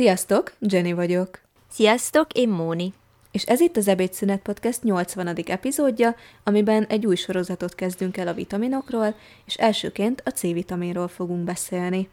Sziasztok, Jenny vagyok. Sziasztok, én Móni. És ez itt az Ebédszünet Podcast 80. epizódja, amiben egy új sorozatot kezdünk el a vitaminokról, és elsőként a C-vitaminról fogunk beszélni.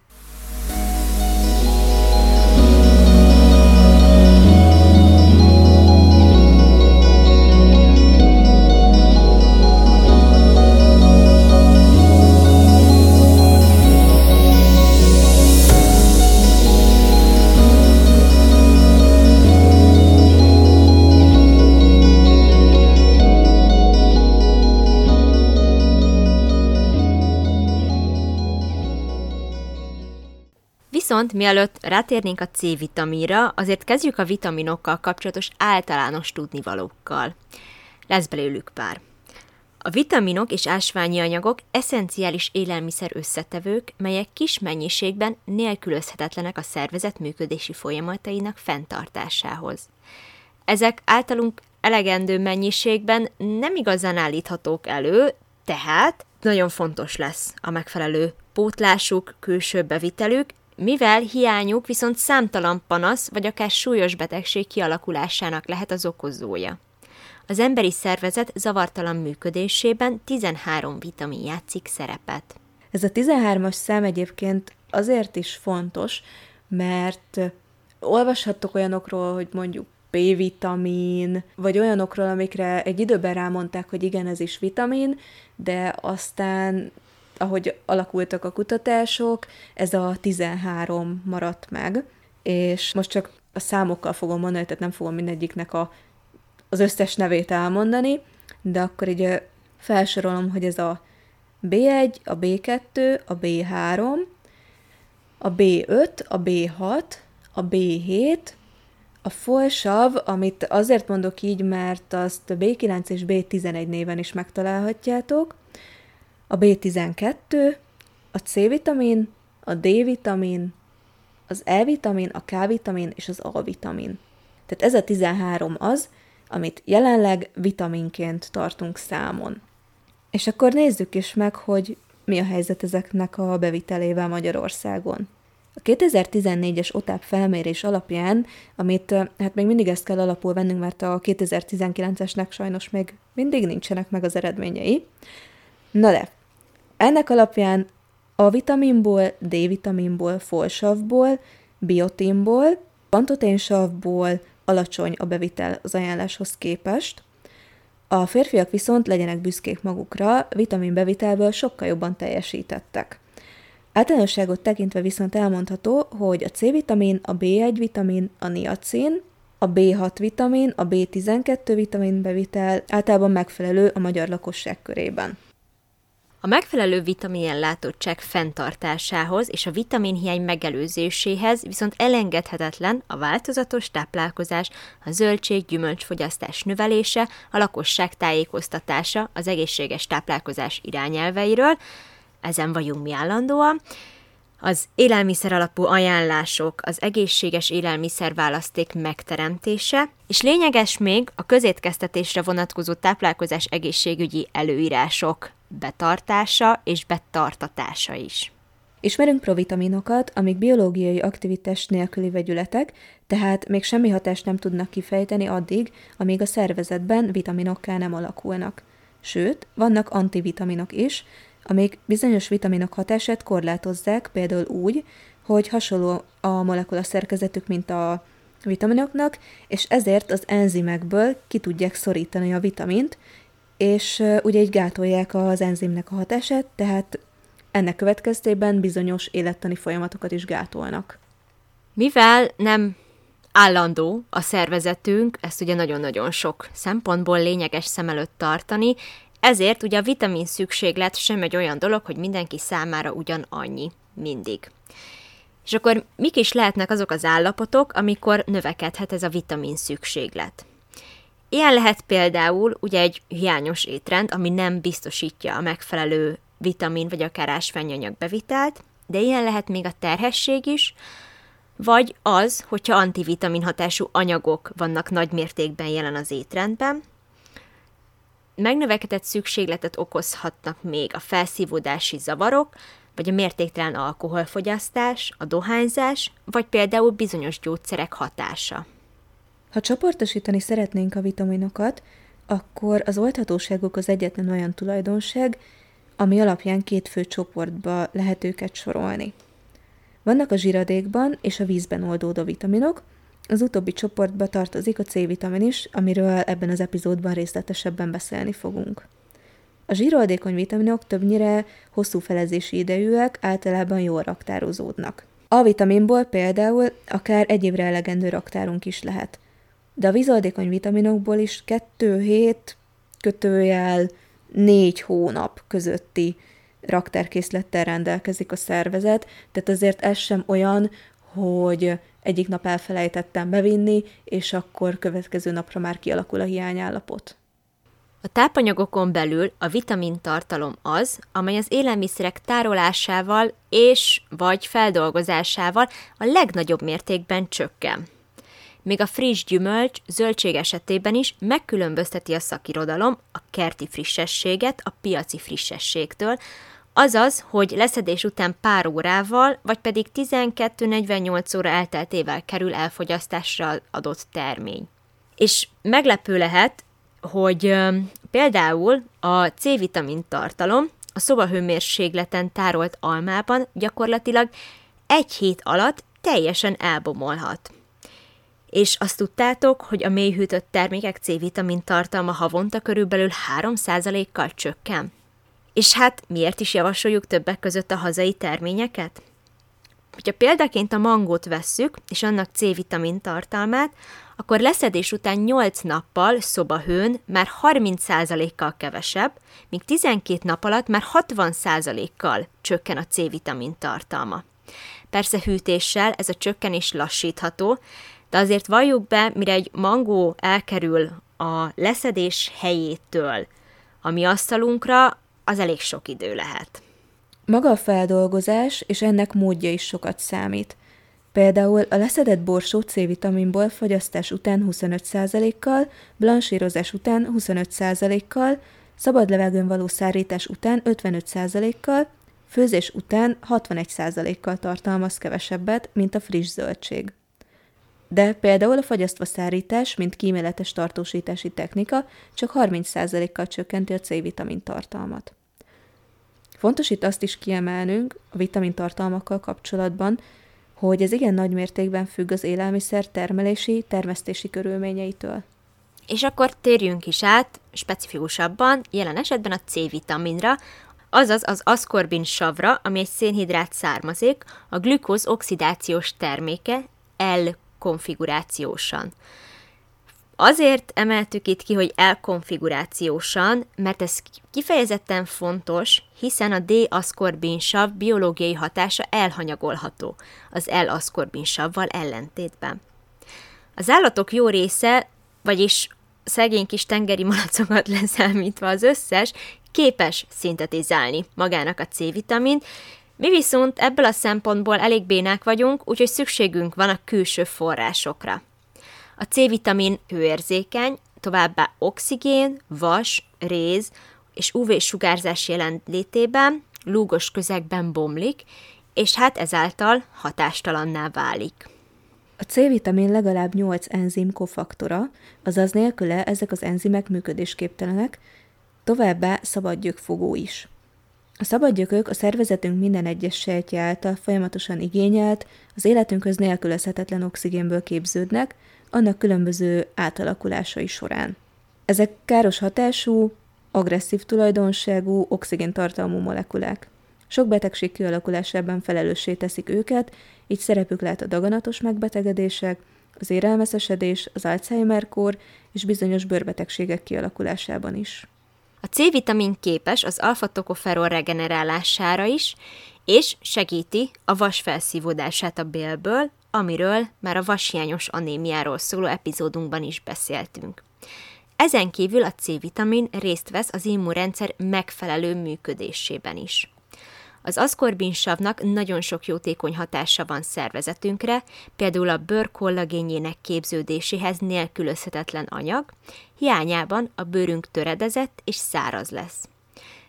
Viszont mielőtt rátérnénk a C-vitaminra, azért kezdjük a vitaminokkal kapcsolatos általános tudnivalókkal. Lesz belőlük pár. A vitaminok és ásványi anyagok eszenciális élelmiszer összetevők, melyek kis mennyiségben nélkülözhetetlenek a szervezet működési folyamatainak fenntartásához. Ezek általunk elegendő mennyiségben nem igazán állíthatók elő, tehát nagyon fontos lesz a megfelelő pótlásuk, külső bevitelük, mivel hiányuk viszont számtalan panasz vagy akár súlyos betegség kialakulásának lehet az okozója. Az emberi szervezet zavartalan működésében 13 vitamin játszik szerepet. Ez a 13-as szám egyébként azért is fontos, mert olvashattok olyanokról, hogy mondjuk B-vitamin, vagy olyanokról, amikre egy időben rámondták, hogy igen, ez is vitamin, de aztán ahogy alakultak a kutatások, ez a 13 maradt meg, és most csak a számokkal fogom mondani, tehát nem fogom mindegyiknek a, az összes nevét elmondani, de akkor így felsorolom, hogy ez a B1, a B2, a B3, a B5, a B6, a B7, a folsav, amit azért mondok így, mert azt B9 és B11 néven is megtalálhatjátok, a B12, a C-vitamin, a D-vitamin, az E-vitamin, a K-vitamin és az A-vitamin. Tehát ez a 13 az, amit jelenleg vitaminként tartunk számon. És akkor nézzük is meg, hogy mi a helyzet ezeknek a bevitelével Magyarországon. A 2014-es OTAP felmérés alapján, amit hát még mindig ezt kell alapul vennünk, mert a 2019-esnek sajnos még mindig nincsenek meg az eredményei. Na de, ennek alapján A vitaminból, D vitaminból, folsavból, biotinból, pantoténsavból alacsony a bevitel az ajánláshoz képest. A férfiak viszont legyenek büszkék magukra, vitaminbevitelből sokkal jobban teljesítettek. Általánosságot tekintve viszont elmondható, hogy a C-vitamin, a B1 vitamin, a niacin, a B6 vitamin, a B12 vitamin bevitel általában megfelelő a magyar lakosság körében. A megfelelő vitaminellátottság fenntartásához és a vitaminhiány megelőzéséhez viszont elengedhetetlen a változatos táplálkozás, a zöldség-gyümölcsfogyasztás növelése, a lakosság tájékoztatása az egészséges táplálkozás irányelveiről, ezen vagyunk mi állandóan, az élelmiszer alapú ajánlások, az egészséges élelmiszerválaszték megteremtése, és lényeges még a közétkeztetésre vonatkozó táplálkozás egészségügyi előírások betartása és betartatása is. Ismerünk provitaminokat, amik biológiai aktivitás nélküli vegyületek, tehát még semmi hatást nem tudnak kifejteni addig, amíg a szervezetben vitaminokká nem alakulnak. Sőt, vannak antivitaminok is, amik bizonyos vitaminok hatását korlátozzák, például úgy, hogy hasonló a molekula szerkezetük, mint a vitaminoknak, és ezért az enzimekből ki tudják szorítani a vitamint, és ugye így gátolják az enzimnek a hatását, tehát ennek következtében bizonyos élettani folyamatokat is gátolnak. Mivel nem állandó a szervezetünk, ezt ugye nagyon-nagyon sok szempontból lényeges szem előtt tartani, ezért ugye a vitamin szükséglet sem egy olyan dolog, hogy mindenki számára ugyanannyi mindig. És akkor mik is lehetnek azok az állapotok, amikor növekedhet ez a vitamin szükséglet? Ilyen lehet például ugye egy hiányos étrend, ami nem biztosítja a megfelelő vitamin vagy akár ásványanyag bevitelt, de ilyen lehet még a terhesség is, vagy az, hogyha antivitamin hatású anyagok vannak nagy mértékben jelen az étrendben. Megnövekedett szükségletet okozhatnak még a felszívódási zavarok, vagy a mértéktelen alkoholfogyasztás, a dohányzás, vagy például bizonyos gyógyszerek hatása. Ha csoportosítani szeretnénk a vitaminokat, akkor az oldhatóságuk az egyetlen olyan tulajdonság, ami alapján két fő csoportba lehet őket sorolni. Vannak a zsiradékban és a vízben oldódó vitaminok, az utóbbi csoportba tartozik a C-vitamin is, amiről ebben az epizódban részletesebben beszélni fogunk. A zsíroldékony vitaminok többnyire hosszú felezési idejűek, általában jól raktározódnak. A vitaminból például akár egy évre elegendő raktárunk is lehet. De a vízoldékony vitaminokból is 2 hét kötőjel 4 hónap közötti raktárkészlettel rendelkezik a szervezet, tehát azért ez sem olyan, hogy egyik nap elfelejtettem bevinni, és akkor következő napra már kialakul a hiányállapot. A tápanyagokon belül a vitamintartalom az, amely az élelmiszerek tárolásával és vagy feldolgozásával a legnagyobb mértékben csökken. Még a friss gyümölcs, zöldség esetében is megkülönbözteti a szakirodalom a kerti frissességet a piaci frissességtől, azaz, hogy leszedés után pár órával, vagy pedig 12-48 óra elteltével kerül elfogyasztásra adott termény. És meglepő lehet, hogy például a C-vitamin tartalom a szobahőmérsékleten tárolt almában gyakorlatilag egy hét alatt teljesen elbomolhat. És azt tudtátok, hogy a mélyhűtött termékek C-vitamin tartalma havonta körülbelül 3%-kal csökken? És hát miért is javasoljuk többek között a hazai terményeket? Hogyha példaként a mangót vesszük, és annak C-vitamin tartalmát, akkor leszedés után 8 nappal szobahőn már 30%-kal kevesebb, míg 12 nap alatt már 60%-kal csökken a C-vitamin tartalma. Persze hűtéssel ez a csökkenés lassítható, de azért valljuk be, mire egy mangó elkerül a leszedés helyétől a mi asztalunkra, az elég sok idő lehet. Maga a feldolgozás és ennek módja is sokat számít. Például a leszedett borsó C-vitaminból fogyasztás után 25%-kal, blansírozás után 25%-kal, szabad levegőn való szárítás után 55%-kal, főzés után 61%-kal tartalmaz kevesebbet, mint a friss zöldség. De például a fagyasztva szárítás, mint kíméletes tartósítási technika, csak 30%-kal csökkenti a C-vitamin tartalmat. Fontos itt azt is kiemelnünk a vitamintartalmakkal kapcsolatban, hogy ez igen nagy mértékben függ az élelmiszer termelési, termesztési körülményeitől. És akkor térjünk is át specifikusabban, jelen esetben a C-vitaminra, azaz az aszkorbin savra, ami egy szénhidrát származék, a glükóz oxidációs terméke L-konfigurációsan. Azért emeltük itt ki, hogy elkonfigurációsan, mert ez kifejezetten fontos, hiszen a D-aszkorbinsav biológiai hatása elhanyagolható az L-aszkorbinsavval ellentétben. Az állatok jó része, vagyis szegény kis tengeri malacokat leszámítva az összes, képes szintetizálni magának a C-vitamint, mi viszont ebből a szempontból elég bénák vagyunk, úgyhogy szükségünk van a külső forrásokra. A C-vitamin hőérzékeny, továbbá oxigén, vas, réz és UV-sugárzás jelenlétében lúgos közegben bomlik, és hát ezáltal hatástalanná válik. A C-vitamin legalább 8 enzim kofaktora, azaz nélküle ezek az enzimek működésképtelenek, továbbá szabadgyökfogó is. A szabadgyökök a szervezetünk minden egyes sejtje által folyamatosan igényelt, az életünkhöz nélkülözhetetlen oxigénből képződnek, annak különböző átalakulásai során. Ezek káros hatású, agresszív tulajdonságú, oxigéntartalmú molekulák. Sok betegség kialakulásában felelőssé teszik őket, így szerepük lehet a daganatos megbetegedések, az érelmeszesedés, az Alzheimer-kór és bizonyos bőrbetegségek kialakulásában is. A C-vitamin képes az alfa-tokoferol regenerálására is, és segíti a vas felszívódását a bélből, amiről már a vashiányos anémiáról szóló epizódunkban is beszéltünk. Ezen kívül a C-vitamin részt vesz az immunrendszer megfelelő működésében is. Az aszkorbinsavnak nagyon sok jótékony hatása van szervezetünkre, például a bőr kollagénjének képződéséhez nélkülözhetetlen anyag, hiányában a bőrünk töredezett és száraz lesz.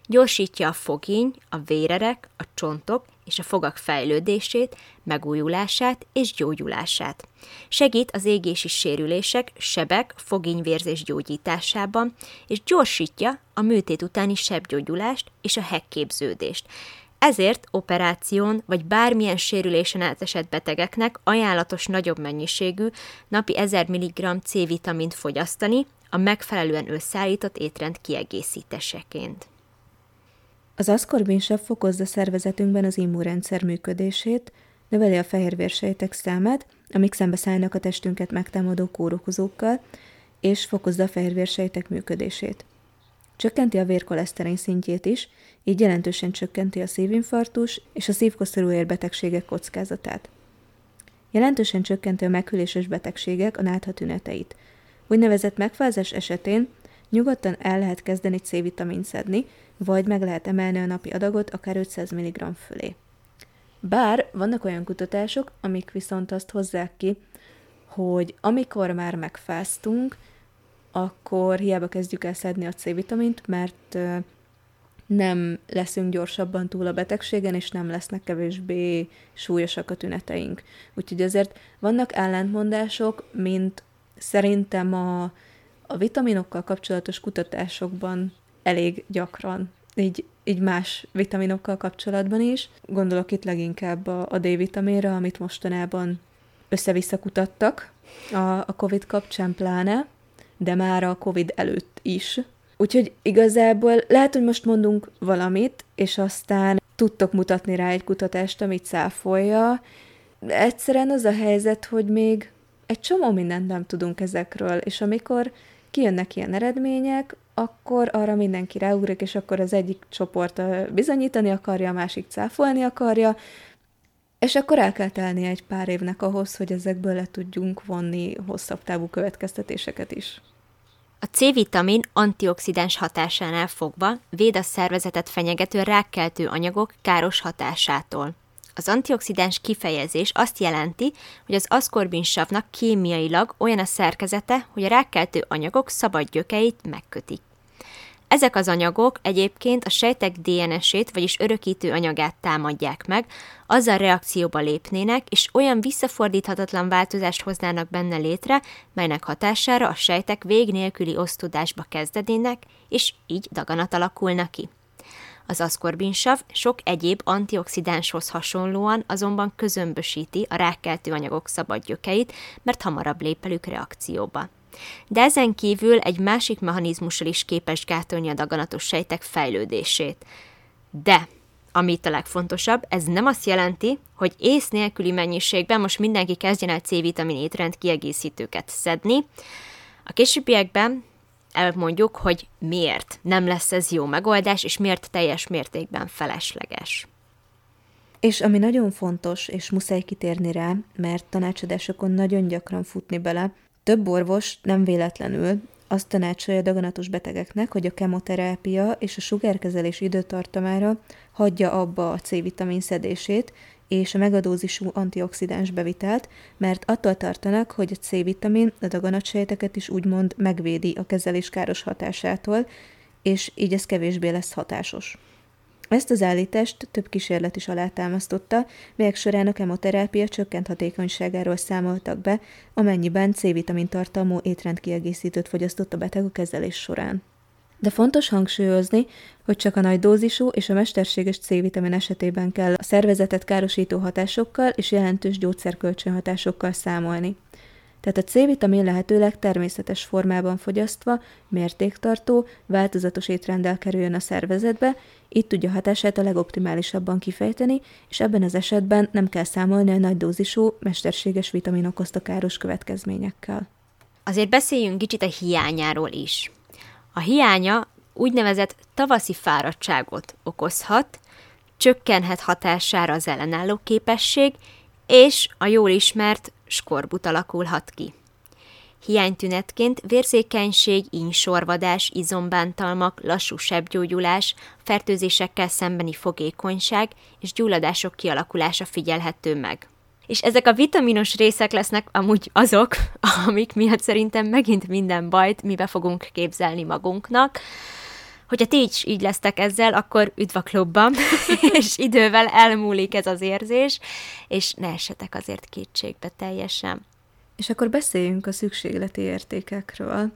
gyorsítja a fogény, a vérerek, a csontok és a fogak fejlődését, megújulását és gyógyulását. Segít az égési sérülések, sebek, fogényvérzés gyógyításában, és gyorsítja a műtét utáni sebgyógyulást és a hekképződést. Ezért operáción vagy bármilyen sérülésen átesett betegeknek ajánlatos nagyobb mennyiségű, napi 1000 mg C-vitamint fogyasztani, a megfelelően összeállított étrend kiegészítéseként. Az aszkorbinsav fokozza szervezetünkben az immunrendszer működését, növeli a fehérvérsejtek számát, amik szembeszállnak a testünket megtámadó kórokozókkal, és fokozza a fehérvérsejtek működését. Csökkenti a vérkoleszterin szintjét is, így jelentősen csökkenti a szívinfarktus és a szívkoszorú érbetegségek kockázatát. Jelentősen csökkenti a meghűléses betegségek a nátha tüneteit. Úgynevezett megfázás esetén nyugodtan el lehet kezdeni C-vitamin szedni, vagy meg lehet emelni a napi adagot akár 500 mg fölé. Bár vannak olyan kutatások, amik viszont azt hozzák ki, hogy amikor már megfáztunk, akkor hiába kezdjük el szedni a C-vitamint, mert nem leszünk gyorsabban túl a betegségen, és nem lesznek kevésbé súlyosak a tüneteink. Úgyhogy azért vannak ellentmondások, mint szerintem a, a vitaminokkal kapcsolatos kutatásokban elég gyakran, így, így más vitaminokkal kapcsolatban is. Gondolok itt leginkább a, a D-vitaminra, amit mostanában össze-vissza kutattak a, a COVID kapcsán pláne, de már a COVID előtt is. Úgyhogy igazából lehet, hogy most mondunk valamit, és aztán tudtok mutatni rá egy kutatást, amit száfolja. Egyszerűen az a helyzet, hogy még egy csomó mindent nem tudunk ezekről, és amikor kijönnek ilyen eredmények, akkor arra mindenki ráugrik, és akkor az egyik csoport bizonyítani akarja, a másik cáfolni akarja, és akkor el kell telni egy pár évnek ahhoz, hogy ezekből le tudjunk vonni hosszabb távú következtetéseket is. A C-vitamin antioxidáns hatásánál fogva véd a szervezetet fenyegető rákkeltő anyagok káros hatásától. Az antioxidáns kifejezés azt jelenti, hogy az aszkorbinsavnak kémiailag olyan a szerkezete, hogy a rákkeltő anyagok szabad gyökeit megkötik. Ezek az anyagok egyébként a sejtek DNS-ét, vagyis örökítő anyagát támadják meg, azzal reakcióba lépnének, és olyan visszafordíthatatlan változást hoznának benne létre, melynek hatására a sejtek vég nélküli osztódásba kezdedének, és így daganat alakulna ki. Az aszkorbinsav sok egyéb antioxidánshoz hasonlóan azonban közömbösíti a rákkeltő anyagok szabad gyökeit, mert hamarabb lép velük reakcióba. De ezen kívül egy másik mechanizmussal is képes gátolni a daganatos sejtek fejlődését. De, ami itt a legfontosabb, ez nem azt jelenti, hogy ész nélküli mennyiségben most mindenki kezdjen el C-vitamin étrend kiegészítőket szedni. A későbbiekben elmondjuk, hogy miért nem lesz ez jó megoldás, és miért teljes mértékben felesleges. És ami nagyon fontos, és muszáj kitérni rá, mert tanácsadásokon nagyon gyakran futni bele, több orvos nem véletlenül azt tanácsolja daganatos betegeknek, hogy a kemoterápia és a sugárkezelés időtartamára hagyja abba a C-vitamin szedését és a megadózisú antioxidáns bevitelt, mert attól tartanak, hogy a C-vitamin a daganatsejteket is úgymond megvédi a kezelés káros hatásától, és így ez kevésbé lesz hatásos. Ezt az állítást több kísérlet is alátámasztotta, melyek során a kemoterápia csökkent hatékonyságáról számoltak be, amennyiben C-vitamin tartalmú étrendkiegészítőt fogyasztott a beteg a kezelés során. De fontos hangsúlyozni, hogy csak a nagy dózisú és a mesterséges C-vitamin esetében kell a szervezetet károsító hatásokkal és jelentős gyógyszerkölcsönhatásokkal számolni. Tehát a C-vitamin lehetőleg természetes formában fogyasztva, mértéktartó, változatos étrenddel kerüljön a szervezetbe, így tudja hatását a legoptimálisabban kifejteni, és ebben az esetben nem kell számolni a nagy dózisú, mesterséges vitamin okozta káros következményekkel. Azért beszéljünk kicsit a hiányáról is. A hiánya úgynevezett tavaszi fáradtságot okozhat, csökkenhet hatására az ellenálló képesség, és a jól ismert skorbut alakulhat ki. Hiánytünetként vérzékenység, ínsorvadás, izombántalmak, lassú sebgyógyulás, fertőzésekkel szembeni fogékonyság és gyulladások kialakulása figyelhető meg. És ezek a vitaminos részek lesznek amúgy azok, amik miatt szerintem megint minden bajt mi fogunk képzelni magunknak, Hogyha ti is így lesztek ezzel, akkor üdv a klubban, és idővel elmúlik ez az érzés, és ne essetek azért kétségbe teljesen. És akkor beszéljünk a szükségleti értékekről.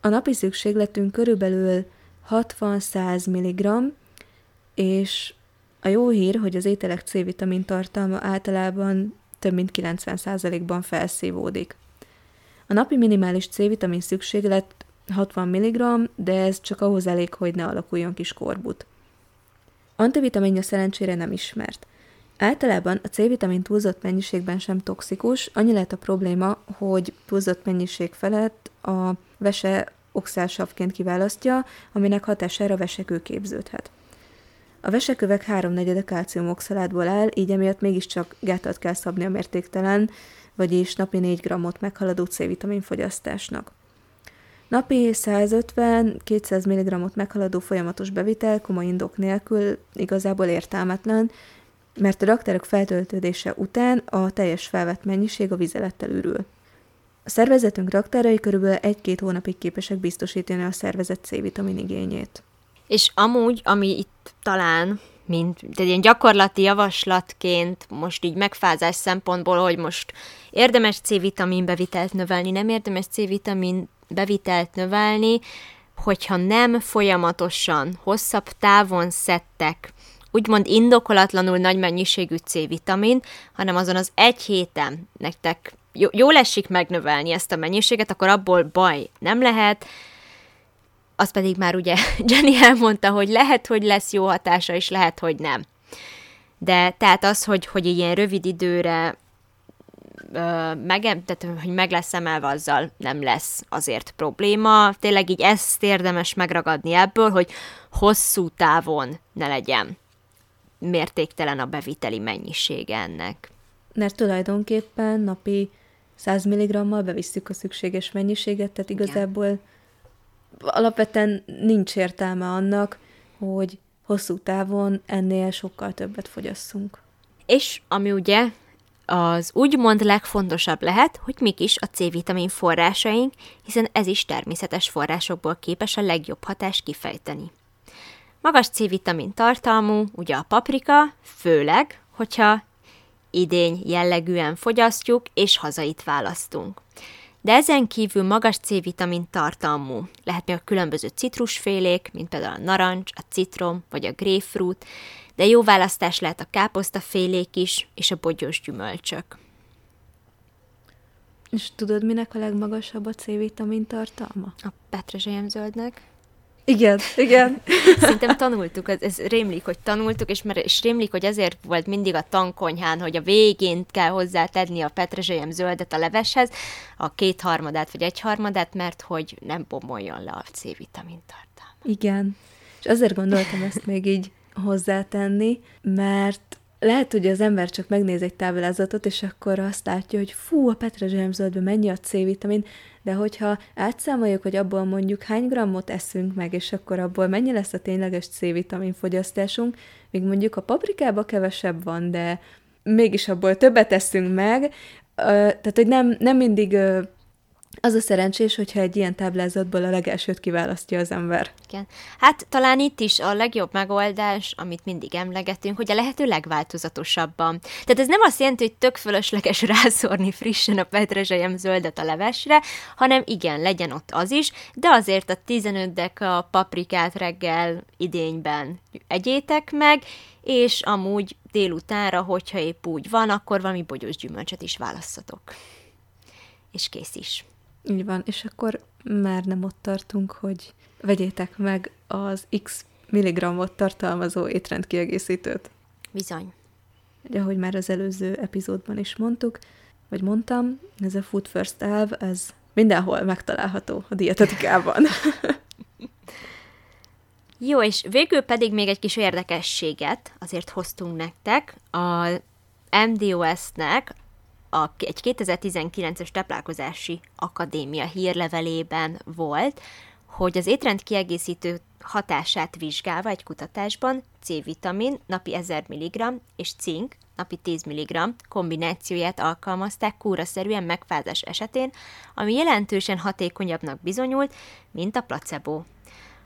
A napi szükségletünk körülbelül 60-100 mg, és a jó hír, hogy az ételek C-vitamin tartalma általában több mint 90%-ban felszívódik. A napi minimális C-vitamin szükséglet 60 mg, de ez csak ahhoz elég, hogy ne alakuljon kis korbut. Antivitaminja szerencsére nem ismert. Általában a C-vitamin túlzott mennyiségben sem toxikus, annyi lehet a probléma, hogy túlzott mennyiség felett a vese oxálsavként kiválasztja, aminek hatására vesekő képződhet. A vesekövek háromnegyede kálciumoxalátból áll, így emiatt mégiscsak gátat kell szabni a mértéktelen, vagyis napi 4 grammot meghaladó C-vitamin fogyasztásnak. Napi 150-200 mg-ot meghaladó folyamatos bevitel komoly indok nélkül igazából értelmetlen, mert a raktárok feltöltődése után a teljes felvett mennyiség a vizelettel ürül. A szervezetünk raktárai körülbelül egy-két hónapig képesek biztosítani a szervezet C-vitamin igényét. És amúgy, ami itt talán mint egy ilyen gyakorlati javaslatként, most így megfázás szempontból, hogy most érdemes C-vitamin bevitelt növelni, nem érdemes C-vitamin bevitelt növelni, hogyha nem folyamatosan, hosszabb távon szedtek úgymond indokolatlanul nagy mennyiségű C-vitamin, hanem azon az egy héten nektek jól esik megnövelni ezt a mennyiséget, akkor abból baj nem lehet, az pedig már ugye Jenny elmondta, hogy lehet, hogy lesz jó hatása, és lehet, hogy nem. De tehát az, hogy, hogy ilyen rövid időre meg, tehát, hogy meg lesz emelve, azzal nem lesz azért probléma. Tényleg így ezt érdemes megragadni ebből, hogy hosszú távon ne legyen mértéktelen a beviteli mennyisége ennek. Mert tulajdonképpen napi 100 mg-mal bevisszük a szükséges mennyiséget, tehát igazából Igen. alapvetően nincs értelme annak, hogy hosszú távon ennél sokkal többet fogyasszunk. És ami ugye az úgymond legfontosabb lehet, hogy mik is a C-vitamin forrásaink, hiszen ez is természetes forrásokból képes a legjobb hatást kifejteni. Magas C-vitamin tartalmú, ugye a paprika, főleg, hogyha idény jellegűen fogyasztjuk és hazait választunk. De ezen kívül magas C-vitamin tartalmú lehet még a különböző citrusfélék, mint például a narancs, a citrom vagy a grapefruit, de jó választás lehet a káposztafélék is, és a bogyós gyümölcsök. És tudod, minek a legmagasabb a C-vitamin tartalma? A petrezselyemzöldnek. Igen, igen. Szerintem tanultuk, ez, ez rémlik, hogy tanultuk, és, mert, és rémlik, hogy ezért volt mindig a tankonyhán, hogy a végén kell hozzátenni a petrezselyem zöldet a leveshez, a kétharmadát vagy egyharmadát, mert hogy nem bomoljon le a C-vitamin tartalma. Igen. És azért gondoltam ezt még így hozzátenni, mert lehet, hogy az ember csak megnéz egy táblázatot, és akkor azt látja, hogy fú, a petrezselyemzöldben mennyi a C-vitamin, de hogyha átszámoljuk, hogy abból mondjuk hány grammot eszünk meg, és akkor abból mennyi lesz a tényleges C-vitamin fogyasztásunk, még mondjuk a paprikába kevesebb van, de mégis abból többet eszünk meg, tehát, hogy nem, nem mindig az a szerencsés, hogyha egy ilyen táblázatból a legelsőt kiválasztja az ember. Igen. Hát talán itt is a legjobb megoldás, amit mindig emlegetünk, hogy a lehető legváltozatosabban. Tehát ez nem azt jelenti, hogy tök fölösleges rászórni frissen a petrezselyem zöldet a levesre, hanem igen, legyen ott az is, de azért a 15 deka paprikát reggel idényben egyétek meg, és amúgy délutánra, hogyha épp úgy van, akkor valami bogyós gyümölcsöt is választatok. És kész is. Így van, és akkor már nem ott tartunk, hogy vegyétek meg az X milligrammot tartalmazó étrendkiegészítőt. Bizony. Ugye, ahogy már az előző epizódban is mondtuk, vagy mondtam, ez a Food First elv, ez mindenhol megtalálható a dietetikában. Jó, és végül pedig még egy kis érdekességet azért hoztunk nektek. A MDOS-nek a, egy 2019-es táplálkozási akadémia hírlevelében volt, hogy az étrend kiegészítő hatását vizsgálva egy kutatásban C-vitamin napi 1000 mg és cink napi 10 mg kombinációját alkalmazták kúraszerűen megfázás esetén, ami jelentősen hatékonyabbnak bizonyult, mint a placebo.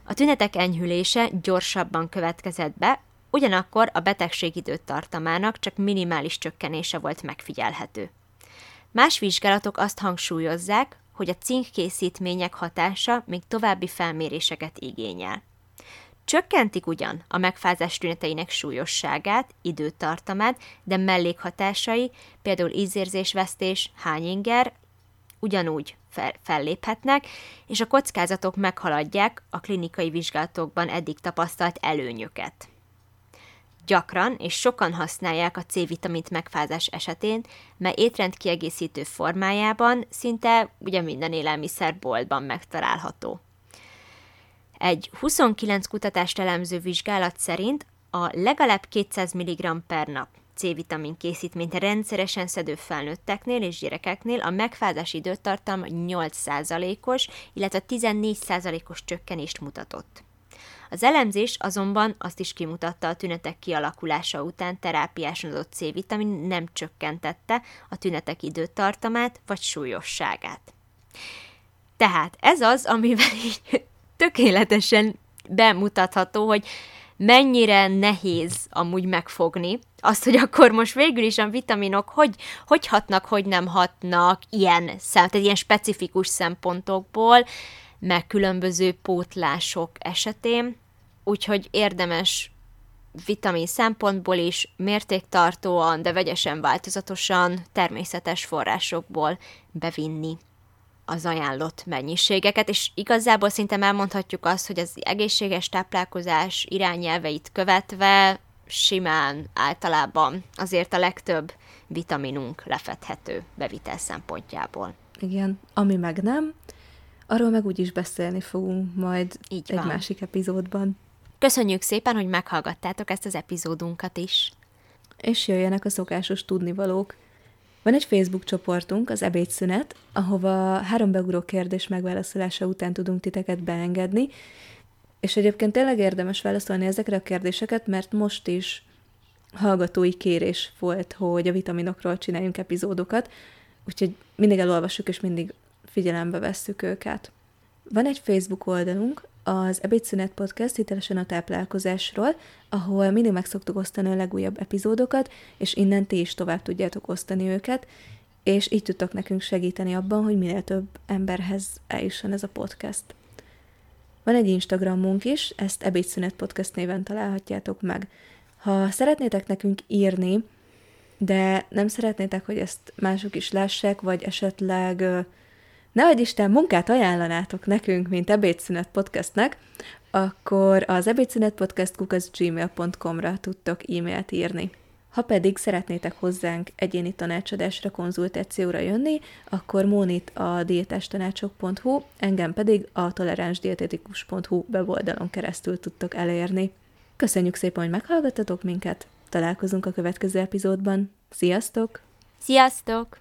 A tünetek enyhülése gyorsabban következett be, ugyanakkor a betegség időtartamának csak minimális csökkenése volt megfigyelhető. Más vizsgálatok azt hangsúlyozzák, hogy a cinkkészítmények hatása még további felméréseket igényel. Csökkentik ugyan a megfázás tüneteinek súlyosságát, időtartamát, de mellékhatásai, például ízérzésvesztés, hányinger, ugyanúgy fel, felléphetnek, és a kockázatok meghaladják a klinikai vizsgálatokban eddig tapasztalt előnyöket. Gyakran és sokan használják a C-vitamint megfázás esetén, mert étrendkiegészítő formájában szinte ugye minden élelmiszerboltban megtalálható. Egy 29 kutatást elemző vizsgálat szerint a legalább 200 mg per nap C-vitamin készítményt rendszeresen szedő felnőtteknél és gyerekeknél a megfázás időtartam 8%-os, illetve 14%-os csökkenést mutatott. Az elemzés azonban azt is kimutatta a tünetek kialakulása után terápiáson adott C-vitamin nem csökkentette a tünetek időtartamát vagy súlyosságát. Tehát ez az, amivel így tökéletesen bemutatható, hogy mennyire nehéz amúgy megfogni azt, hogy akkor most végül is a vitaminok hogy, hogy hatnak, hogy nem hatnak ilyen, szem, tehát ilyen specifikus szempontokból, meg különböző pótlások esetén, úgyhogy érdemes vitamin szempontból is mértéktartóan, de vegyesen változatosan természetes forrásokból bevinni az ajánlott mennyiségeket, és igazából szinte elmondhatjuk azt, hogy az egészséges táplálkozás irányelveit követve simán általában azért a legtöbb vitaminunk lefedhető bevitel szempontjából. Igen, ami meg nem, arról meg úgyis beszélni fogunk majd Így egy van. másik epizódban. Köszönjük szépen, hogy meghallgattátok ezt az epizódunkat is. És jöjjenek a szokásos tudnivalók. Van egy Facebook csoportunk, az ebédszünet, ahova három beugró kérdés megválaszolása után tudunk titeket beengedni, és egyébként tényleg érdemes válaszolni ezekre a kérdéseket, mert most is hallgatói kérés volt, hogy a vitaminokról csináljunk epizódokat, úgyhogy mindig elolvassuk, és mindig figyelembe vesszük őket. Van egy Facebook oldalunk, az Ebédszünet Podcast hitelesen a táplálkozásról, ahol mindig meg szoktuk osztani a legújabb epizódokat, és innen ti is tovább tudjátok osztani őket, és így tudtok nekünk segíteni abban, hogy minél több emberhez eljusson ez a podcast. Van egy Instagramunk is, ezt Ebédszünet Podcast néven találhatjátok meg. Ha szeretnétek nekünk írni, de nem szeretnétek, hogy ezt mások is lássák, vagy esetleg nehogy Isten munkát ajánlanátok nekünk, mint Ebédszünet Podcastnek, akkor az ebédszünetpodcast gmail.com-ra tudtok e-mailt írni. Ha pedig szeretnétek hozzánk egyéni tanácsadásra, konzultációra jönni, akkor Mónit a diétástanácsok.hu, engem pedig a toleránsdietetikus.hu weboldalon keresztül tudtok elérni. Köszönjük szépen, hogy meghallgattatok minket, találkozunk a következő epizódban. Sziasztok! Sziasztok!